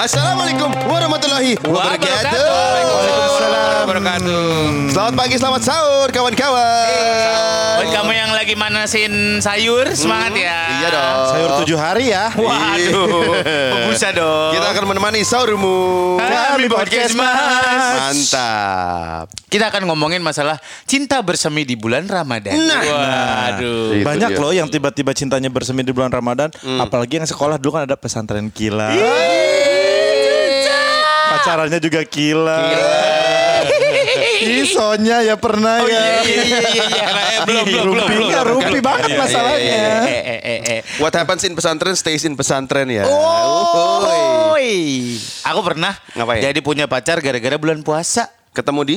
Assalamualaikum warahmatullahi wabarakatuh. Waalaikumsalam wabarakatuh. Selamat pagi, selamat sahur kawan-kawan. Buat kamu yang lagi manasin sayur, semangat ya. Iya dong. Sayur tujuh hari ya. Waduh, bisa dong. Kita akan menemani sahurmu. Kami podcast mas. Mantap. Kita akan ngomongin masalah cinta bersemi di bulan Ramadan. Nah. Waduh. Itu Banyak dia. loh yang tiba-tiba cintanya bersemi di bulan Ramadan. Apalagi yang sekolah dulu kan ada pesantren kilat. Pacarannya juga kilat. Ih, Sonya ya pernah ya. Iya, iya, iya, iya. Eh, belum, belum, belum, Rupinya belum. rupi banget Iya, masalahnya. Eh, eh, eh, eh. What happens in pesantren stays in pesantren ya. Oh, Uhuy. aku pernah Ngapain? jadi punya pacar gara-gara bulan puasa Ketemu di?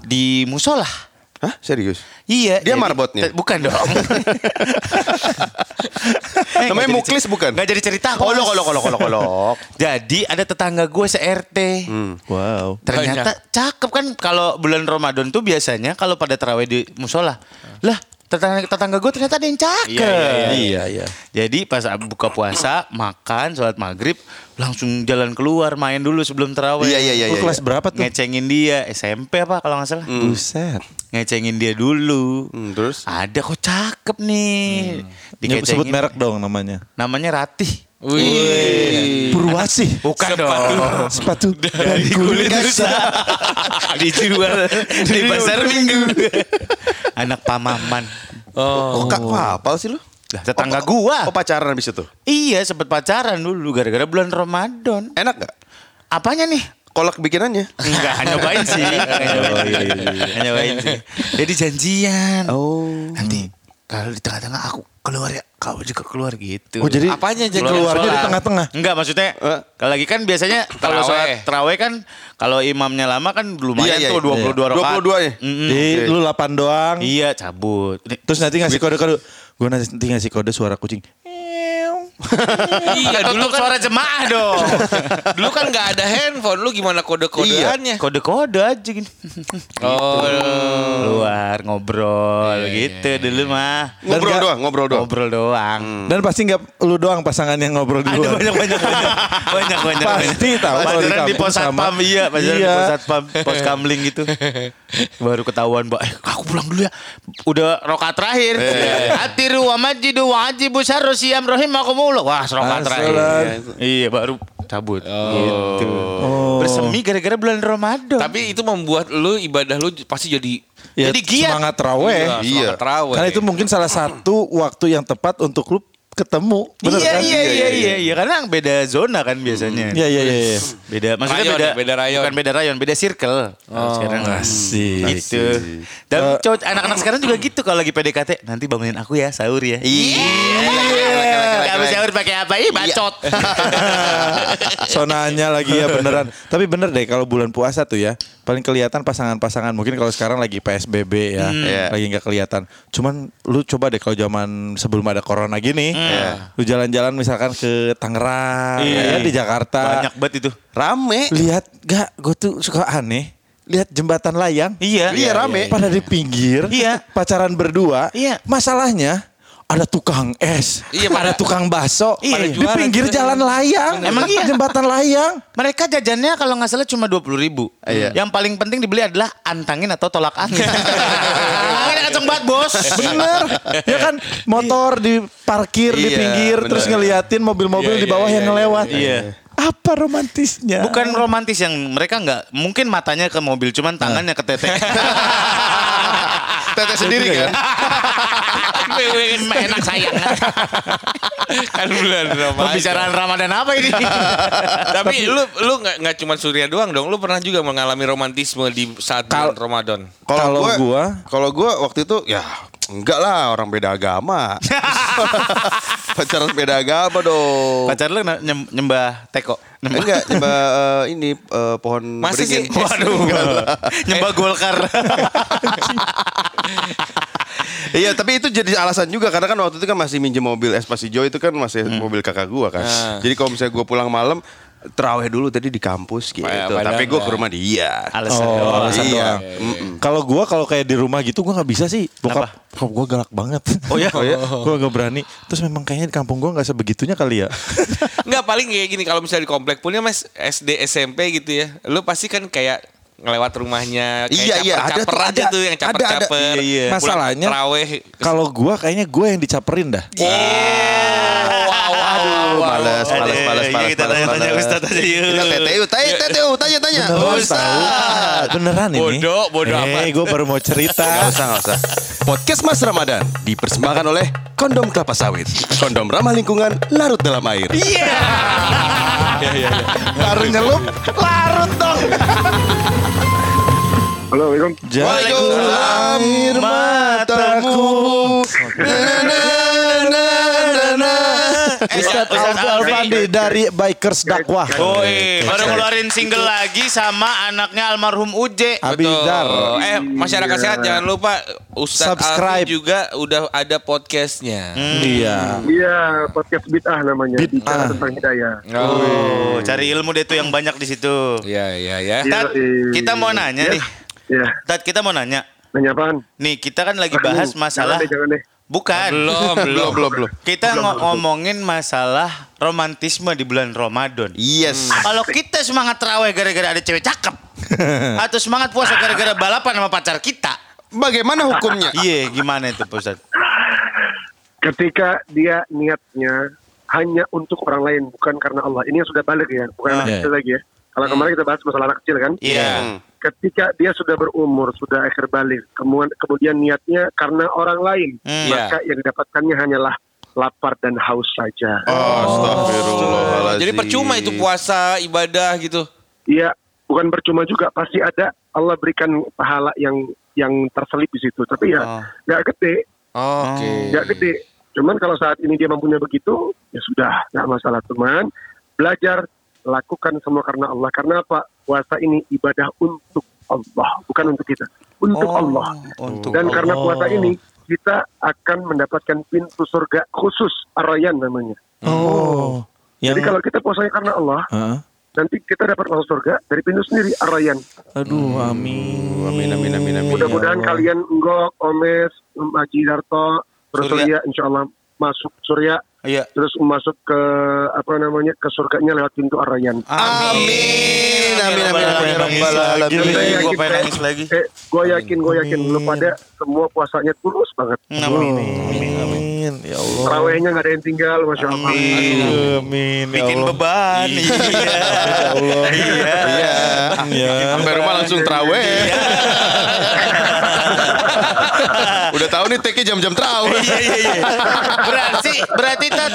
di musola. Hah? Serius? Iya. Dia jadi- marbotnya? Bukan dong. Eh, Namanya Muklis bukan? Nggak jadi cerita. Kolok, kolok, kolok, kolok, kolok. Jadi ada tetangga gue se-RT. Hmm. Wow. Ternyata cakep kan kalau bulan Ramadan tuh biasanya kalau pada terawih di musola. Lah, tetangga, tetangga gue ternyata ada yang cakep. Iya, iya. Jadi pas buka puasa, makan, sholat maghrib, langsung jalan keluar main dulu sebelum terawih. Iya, iya, iya. Lu iya. kelas berapa tuh? Ngecengin dia SMP apa kalau nggak salah. Buset. Ngecengin dia dulu. Hmm, terus? Ada kok cakep nih. Nyebut sebut merek dong namanya. Namanya Ratih. Purwasih. Bukan dong. Sepatu Dari kulit rusa Dijual di pasar minggu Anak pamaman Oh, kak apa sih lu? Lah, tetangga gua Oh pacaran habis itu? Iya sempet pacaran dulu Gara-gara bulan Ramadan Enak gak? Apanya nih? Kolak bikinannya? Enggak, nyobain sih Nggak nyobain sih. Nyobain sih Jadi janjian Oh. Nanti kalau di tengah-tengah aku keluar ya Kau juga keluar gitu Oh, jadi Apanya jadi keluarnya di tengah-tengah? Enggak maksudnya Eh. Kalau lagi kan biasanya Kalau sholat terawih kan Kalau imamnya lama kan lumayan Iya, iya, tuh 22 iya. rakaat 22 ya? Mm-mm. Di lu 8 doang. Iya cabut Terus nanti ngasih kode-kode. Gue nanti ngasih kode suara kucing. Iya dulu kan suara jemaah dong dulu kan nggak ada handphone. Lu gimana kode-kodeannya? Kode-kode aja gini Oh. Keluar ngobrol gitu dulu mah Ngobrol nggak- doang, ngobrol doang. Ngobrol doang Dan pasti nggak lu doang pasangan yang ngobrol di Ada luar. banyak banyak banyak banyak banyak. Pasti tahu kalau di di pos satpam iya, pacaran di Iya. pos satpam, pos kamling gitu. Baru ketahuan, Mbak. Eh, aku pulang dulu ya. Udah rokat terakhir. Atiru wa majidu wa ajibu syarru siyam rahimakumullah. Wah, rokat terakhir. Assalam. Iya, baru cabut. Gitu. Bersemi gara-gara bulan Ramadan. Tapi itu membuat lu ibadah lu pasti jadi Ya, Jadi giat. semangat raweh. Iya, Iya. semangat terawih. Karena itu mungkin salah satu waktu yang tepat untuk lu ketemu. Bener iya, kan? iya, iya, iya, iya, karena beda zona kan biasanya. Iya, iya, iya. iya. Beda, maksudnya Rayon beda, ya, beda rayon. Bukan beda rayon, beda circle. Oh, sekarang asik. Gitu. Dan cowok anak-anak sekarang juga gitu kalau lagi PDKT, nanti bangunin aku ya sahur ya. Iya. Kamu sahur pakai apa? Ih, bacot. Sonanya lagi ya beneran. Tapi bener deh kalau bulan puasa tuh ya paling kelihatan pasangan-pasangan. Mungkin kalau sekarang lagi PSBB ya, Iya. lagi nggak kelihatan. Cuman lu coba deh kalau zaman sebelum ada corona gini, lu jalan-jalan misalkan ke Tangerang, Iya. ya, di Jakarta, Banyak banget itu. Rame. lihat gak? Gue tuh suka aneh. Lihat jembatan layang, Iya. Iya, rame. pada di pinggir, Iya. pacaran berdua. Iya. Masalahnya ada tukang es, Iya, ada tukang bakso, Iya. di pinggir jalan layang, Emang iya? jembatan layang. Mereka jajannya kalau nggak salah cuma dua puluh ribu. Iya. Yang paling penting dibeli adalah antangin atau tolak angin. Kan kacang banget bos. Bener Ya kan motor diparkir di Iya, pinggir bener. Terus ngeliatin mobil-mobil di bawah yang ngelewat iya. Apa romantisnya? Bukan romantis yang mereka nggak mungkin matanya ke mobil cuman tangannya ke tete. Tete sendiri kan? Enak sayang. kan bulan Ramadan. Pembicaraan Ramadan apa ini? Tapi lu lu nggak nggak cuma Surya doang dong. Lu pernah juga mengalami romantisme di saat bulan Ramadan. Kalau gua- kalau gua waktu itu ya enggak lah orang beda agama. Pacaran beda agama dong. Pacar lu nyem- nyembah teko. Nyembah. Enggak, coba eh, ini eh, pohon Masih beringin. sih? Waduh. nyembah Golkar. Iya, tapi itu jadi alasan juga karena kan waktu itu kan masih minjem mobil Espasijo itu kan masih mobil kakak gua kan. Ah. Jadi kalau misalnya gua pulang malam terawih dulu tadi di kampus gitu. Padahal Tapi gue ke rumah dia. Alasan Oh, doang. alasan Iya. doang. Kalau gua kalau kayak di rumah gitu gua nggak bisa sih. Bokap, bokap gua galak banget. Oh ya? gua nggak berani. Terus memang kayaknya di kampung gua nggak sebegitunya kali ya. Enggak paling kayak gini kalau misalnya di komplek punya mas SD SMP gitu ya. Lu pasti kan kayak ngelewat rumahnya kayak Iya, iya, ada tuh, caper-caper ada. aja tuh yang Ada, ada. caper-caper. Iya, iya. Pulang Masalahnya. Kalau gua kayaknya gua yang dicaperin dah. Aduh, males, males, males, iya, males, kita tanya-tanya. Ustadz aja yuk. Kita yuk, tanya, tete yuk, tanya, tanya. Beneran ini. Bodoh, bodoh Eh, amat. gua baru mau cerita. Gak usah, gak usah. Podcast Mas Ramadan dipersembahkan oleh Kondom Kelapa Sawit. Kondom ramah lingkungan, larut dalam air. Iya. Baru nyelup, larut dong. Halo, Assalamualaikum. Waalaikumsalam. Air mataku. Ustadz Ustadz Alfi Alfandi dari Bikers Dakwah. Oh iya, baru ngeluarin single lagi sama anaknya almarhum Uje. Abidar. Oh, eh masyarakat sehat jangan lupa Ustadz Subscribe. Alfi juga udah ada podcastnya. Iya. Iya, podcast bid'ah namanya. Bid'ah. Tentang hidayah. Oh, cari ilmu deh tuh yang banyak di situ. Iya iya ya. Tat, Iya, kita mau nanya iya. nih. Iya. Tat, kita mau nanya. Nanya apaan? Nih, kita kan lagi bahas masalah Jangan deh, jangan deh. Bukan. Belum belum belum belum. Kita ngo- ngomongin masalah romantisme di bulan Ramadan. Yes. Kalau kita semangat terawih gara-gara ada cewek cakep atau semangat puasa gara-gara balapan sama pacar kita. Bagaimana hukumnya? Iya, gimana itu, Pak? Ketika dia niatnya hanya untuk orang lain, bukan karena Allah. Ini yang sudah balik ya, bukan Ah. Iya. kecil lagi ya. Kalau kemarin kita bahas masalah anak kecil kan. Iya. Ketika dia sudah berumur, sudah akhir balik, kemudian, kemudian niatnya karena orang lain, Hmm. maka yang didapatkannya hanyalah lapar dan haus saja. Astagfirullahaladzim. Jadi percuma itu puasa ibadah gitu. Iya, bukan percuma juga pasti ada Allah berikan pahala yang yang terselip di situ. Tapi ya Oh. nggak gede, Oke. nggak gede. Cuman kalau saat ini dia mempunyai begitu, ya sudah, nggak masalah teman. Belajar lakukan semua karena Allah. Karena apa? Puasa ini ibadah untuk Allah, bukan untuk kita, untuk Oh, Allah. untuk Dan karena Allah. puasa ini kita akan mendapatkan pintu surga khusus Ar-Rayyan namanya. Oh. Jadi kalau kita puasanya karena Allah, Heeh. nanti kita dapat masuk surga dari pintu sendiri Ar-Rayyan. Aduh, amin. Amin, amin, amin, amin. Mudah-mudahan Ya kalian Enggok, Omes, Om Haji Darto, Surya. Surya insya Allah masuk Surya, Iya. terus masuk ke apa namanya ke surganya lewat pintu Ar-Rayyan. Amin, amin, amin, amin, alamin. Gila, Saya gue pengen nangis lagi. Eh, gue yakin, gue yakin lu pada semua puasanya tulus banget. Amin. Amin. Ya Allah. Terawihnya nggak ada yang tinggal, masya Allah. Amin. Amin. Ya Bikin beban. Iya. Allah. Iya. Iya. Iya. Sampai rumah langsung terawih. Udah tahu nih take jam-jam terawih. Iya iya iya. Berarti berarti Tat,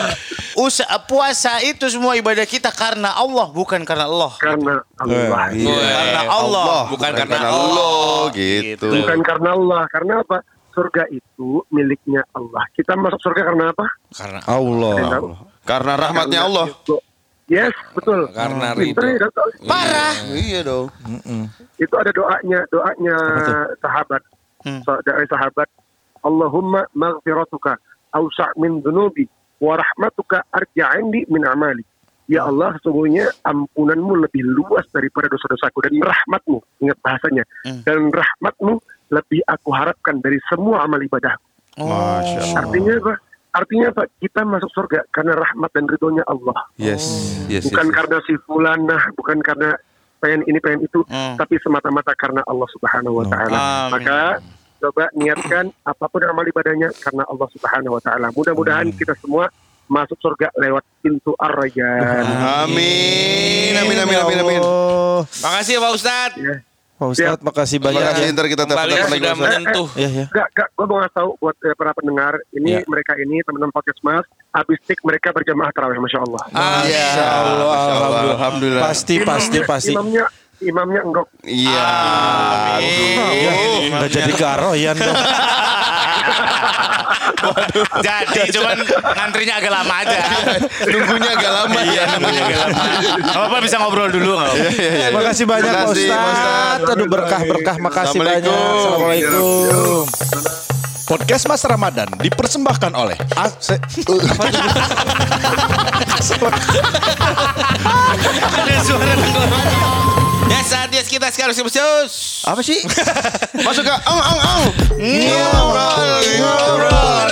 usaha puasa itu semua ibadah kita karena Allah bukan karena Allah. Karena Allah. Iya. Karena Allah, bukan karena Allah gitu. Bukan karena Allah, karena apa? Surga itu miliknya Allah. Kita masuk surga karena apa? Karena Allah. Karena rahmatnya Karena Allah. itu- Yes, betul. Karena ridho. ya, Dato. Parah. Iya dong. Itu ada doanya, doanya sahabat. Hmm. So, dari sahabat, Allahumma maghfiratuka awsa' min dunubi wa rahmatuka arja'indi min amali. Ya Allah, sesungguhnya ampunanmu lebih luas daripada dosa-dosaku dan rahmatmu, ingat bahasanya, Hmm. dan rahmatmu lebih aku harapkan dari semua amal ibadahku. Masya Allah. Artinya apa? Artinya apa? Kita masuk surga karena rahmat dan ridhonya Allah. Yes, yes, bukan yes, yes. karena si fulanah, bukan karena pengen ini pengen itu, Hmm. tapi semata-mata karena Allah Subhanahu wa taala. Maka coba niatkan apa pun amal ibadahnya karena Allah Subhanahu wa taala. Mudah-mudahan kita semua masuk surga lewat pintu Ar-Rayyan. Amin, amin, amin, amin, amin. Allah. Makasih ya Pak Ustadz. Ya. Pak Ustadz, makasih banyak Terima kasih, ya. ntar kita telepon lagi. sudah Ustaz. menyentuh. Iya, iya. Enggak, enggak, gue mau ngasih tahu buat eh, para pendengar, ini Ya. mereka ini teman-teman podcast Mas, habis tik mereka berjamaah tarawih, masya Allah. Ya, Masya Allah, Masya Allah, alhamdulillah. Alhamdulillah. Pasti, pasti, pasti. Imamnya, imamnya enggak. Iya. Ya, Udah jadi garoyan dong. Jadi cuman ngantrinya agak lama aja. Nunggunya agak lama ya. Nunggunya agak lama. Apa-apa bisa ngobrol dulu nggak apa-apa. Makasih banyak Pak Makasih, Pak Ustadz. Ustadz. Aduh berkah-berkah. Makasih banyak. Assalamualaikum. Podcast Mas Ramadan dipersembahkan oleh A- se- kita sekarang bos. Apa sih? Masuk ke ang ang ang. Ngobrol, ngobrol.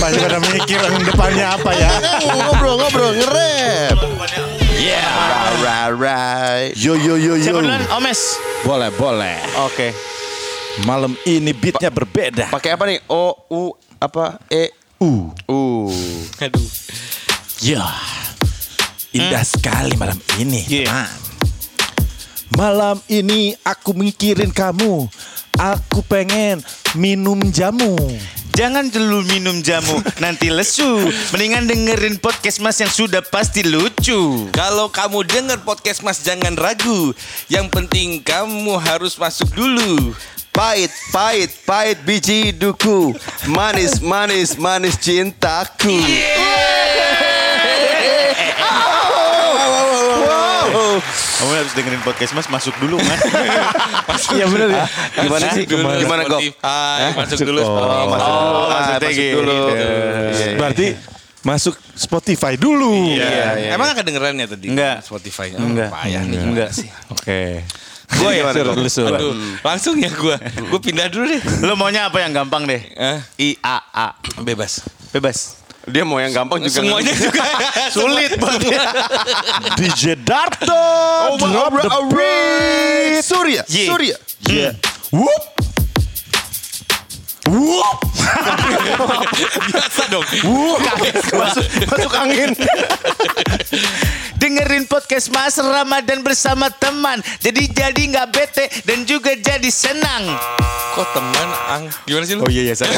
Pasti pada mikir yang depannya apa ya. Ngobrol, ngobrol, ngerep. Yeah. Right. Yo yo yo yo. Siapa duluan? Omes. Boleh boleh. Oke. Malam ini beatnya berbeda. Pakai apa nih? O U apa? E Uh. U. Aduh. Ya. Indah sekali malam ini. Iya. teman. Malam ini aku mikirin kamu. Aku pengen minum jamu. Jangan dulu minum jamu, nanti lesu. Mendingan dengerin podcast Mas yang sudah pasti lucu. Kalau kamu denger podcast Mas jangan ragu. Yang penting kamu harus masuk dulu. Pahit, pahit, pahit biji duku. Manis, manis, manis cintaku. Kamu harus dengerin podcast Mas masuk dulu man. Iya benar ya. Gimana sih? Gimana kok? Spotify, masuk dulu Oh, masuk dulu. Oh, Ah, maksudnya masuk gitu. dulu. Iya, Iya, iya. Berarti masuk Spotify dulu. Iya, iya. Emang gak kedengeran ya tadi? Enggak. Spotify. Enggak. Payah nih. Enggak sih. Oke. Gua ya, lu. Aduh, langsung ya gue. Gue pindah dulu deh. Lo maunya apa yang gampang deh? Eh, I A A. bebas. Bebas. Dia mau yang gampang juga. Semuanya juga sulit banget. DJ Darto. Oh, drop the beat. Surya, Yeah. Surya. Yeah. Whoop. Whoop. Biasa dong. Masuk, masuk angin. Dengerin podcast Mas Ramadan bersama teman. Jadi jadi nggak bete dan juga jadi senang. Kok teman ang gimana sih lu? Oh iya iya salah.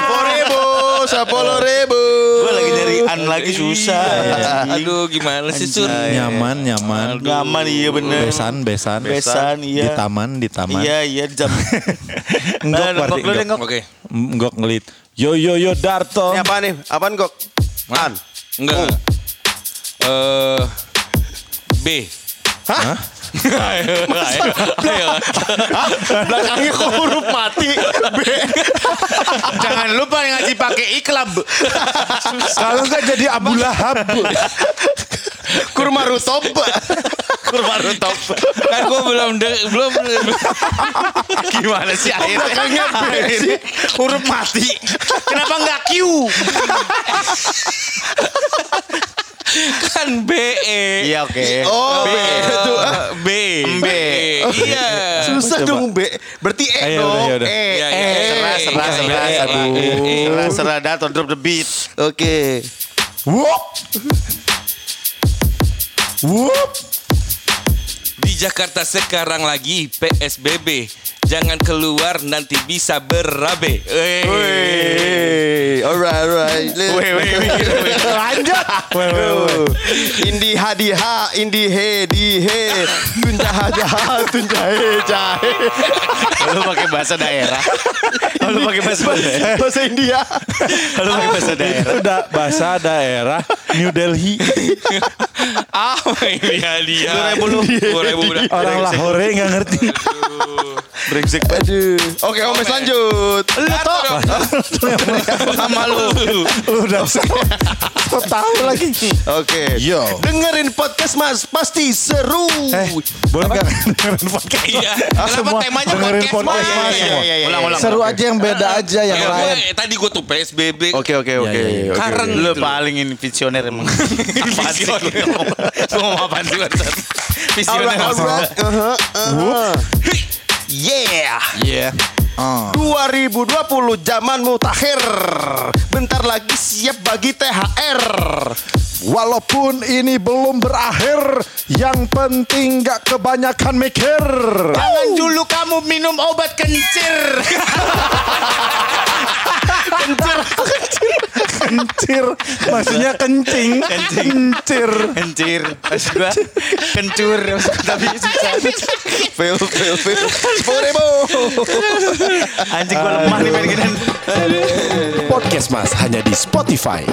Sepuluh ribu, sepuluh ribu. Gue lagi nyari an lagi susah. Aduh gimana sih Sur? Nyaman, nyaman. Nyaman iya bener. Besan, besan. Besan, iya. Di taman, di taman. Iya iya jam. Enggak Nah, berarti nengok. Oke. Enggak ngelit. Yo yo yo Darto. Ini apaan nih? Apaan kok? An. Enggak. Eh B. Hah? Belakangnya kok huruf mati. Jangan lupa ngasih pakai iklan. Kalau enggak jadi Abu Lahab. Kurma rutop. Kurma rutop. Kan gue belum de- belum Gimana sih akhirnya? belakangnya B sih? Huruf mati. Kenapa nggak Q? kan B E. Iya oke. Oh, B. Itu. B. B. Iya. Susah dong B. Berarti E Ayo, dong. udah, ya. E. Iya, E. iya. Serah, serah, Iya, serah, aduh. iya. Serah, serah, Dato, drop the beat. Oke. Whoop. Whoop. Di Jakarta sekarang lagi PSBB. Jangan keluar nanti bisa berabe. Wih, alright, alright. Weh, weh, weh. Lanjut. Weh. Indi ha di ha, indi he di he, tunja ha jaha, tunja he jahe. Lu pakai bahasa daerah. Oh, Lu pakai bahasa daerah. Bahasa India. Lu pakai bahasa daerah. Itu udah bahasa daerah New Delhi. Apa ini ribu udah. Orang Lahore nggak ngerti. Brengsek Aduh. Oke, Omes lanjut. Lu toh. Sama lu. Lu udah so tahu lagi. Oke. Yo. Dengerin podcast Mas, pasti seru. Eh, boleh nggak dengerin podcast? Iya. Ah, Kenapa semua temanya dengerin podcast, podcast Mas? Iya, iya, iya. Seru aja yang beda aja yang Ya, lain. gue- tadi gue tuh PSBB. Oke, oke, oke. iya, iya. Oke. Karen Lu gitu. paling ini visioner emang. Apaan sih? Visioner. Lu ngomong apaan sih? Visioner. Alright, alright. Yeah. Iya. Ah. 2020 zaman mutakhir. Bentar lagi siap bagi THR. Walaupun ini belum berakhir, yang penting nggak kebanyakan mikir. Jangan dulu kamu minum obat kencir. Kencir, maksudnya kencing. Kencir. Kencir. Maksud gua kencur. Tapi susah. Fail, fail, fail. Sepuluh ribu. Anjing gua lemah nih main gini. Podcast Mas hanya di Spotify.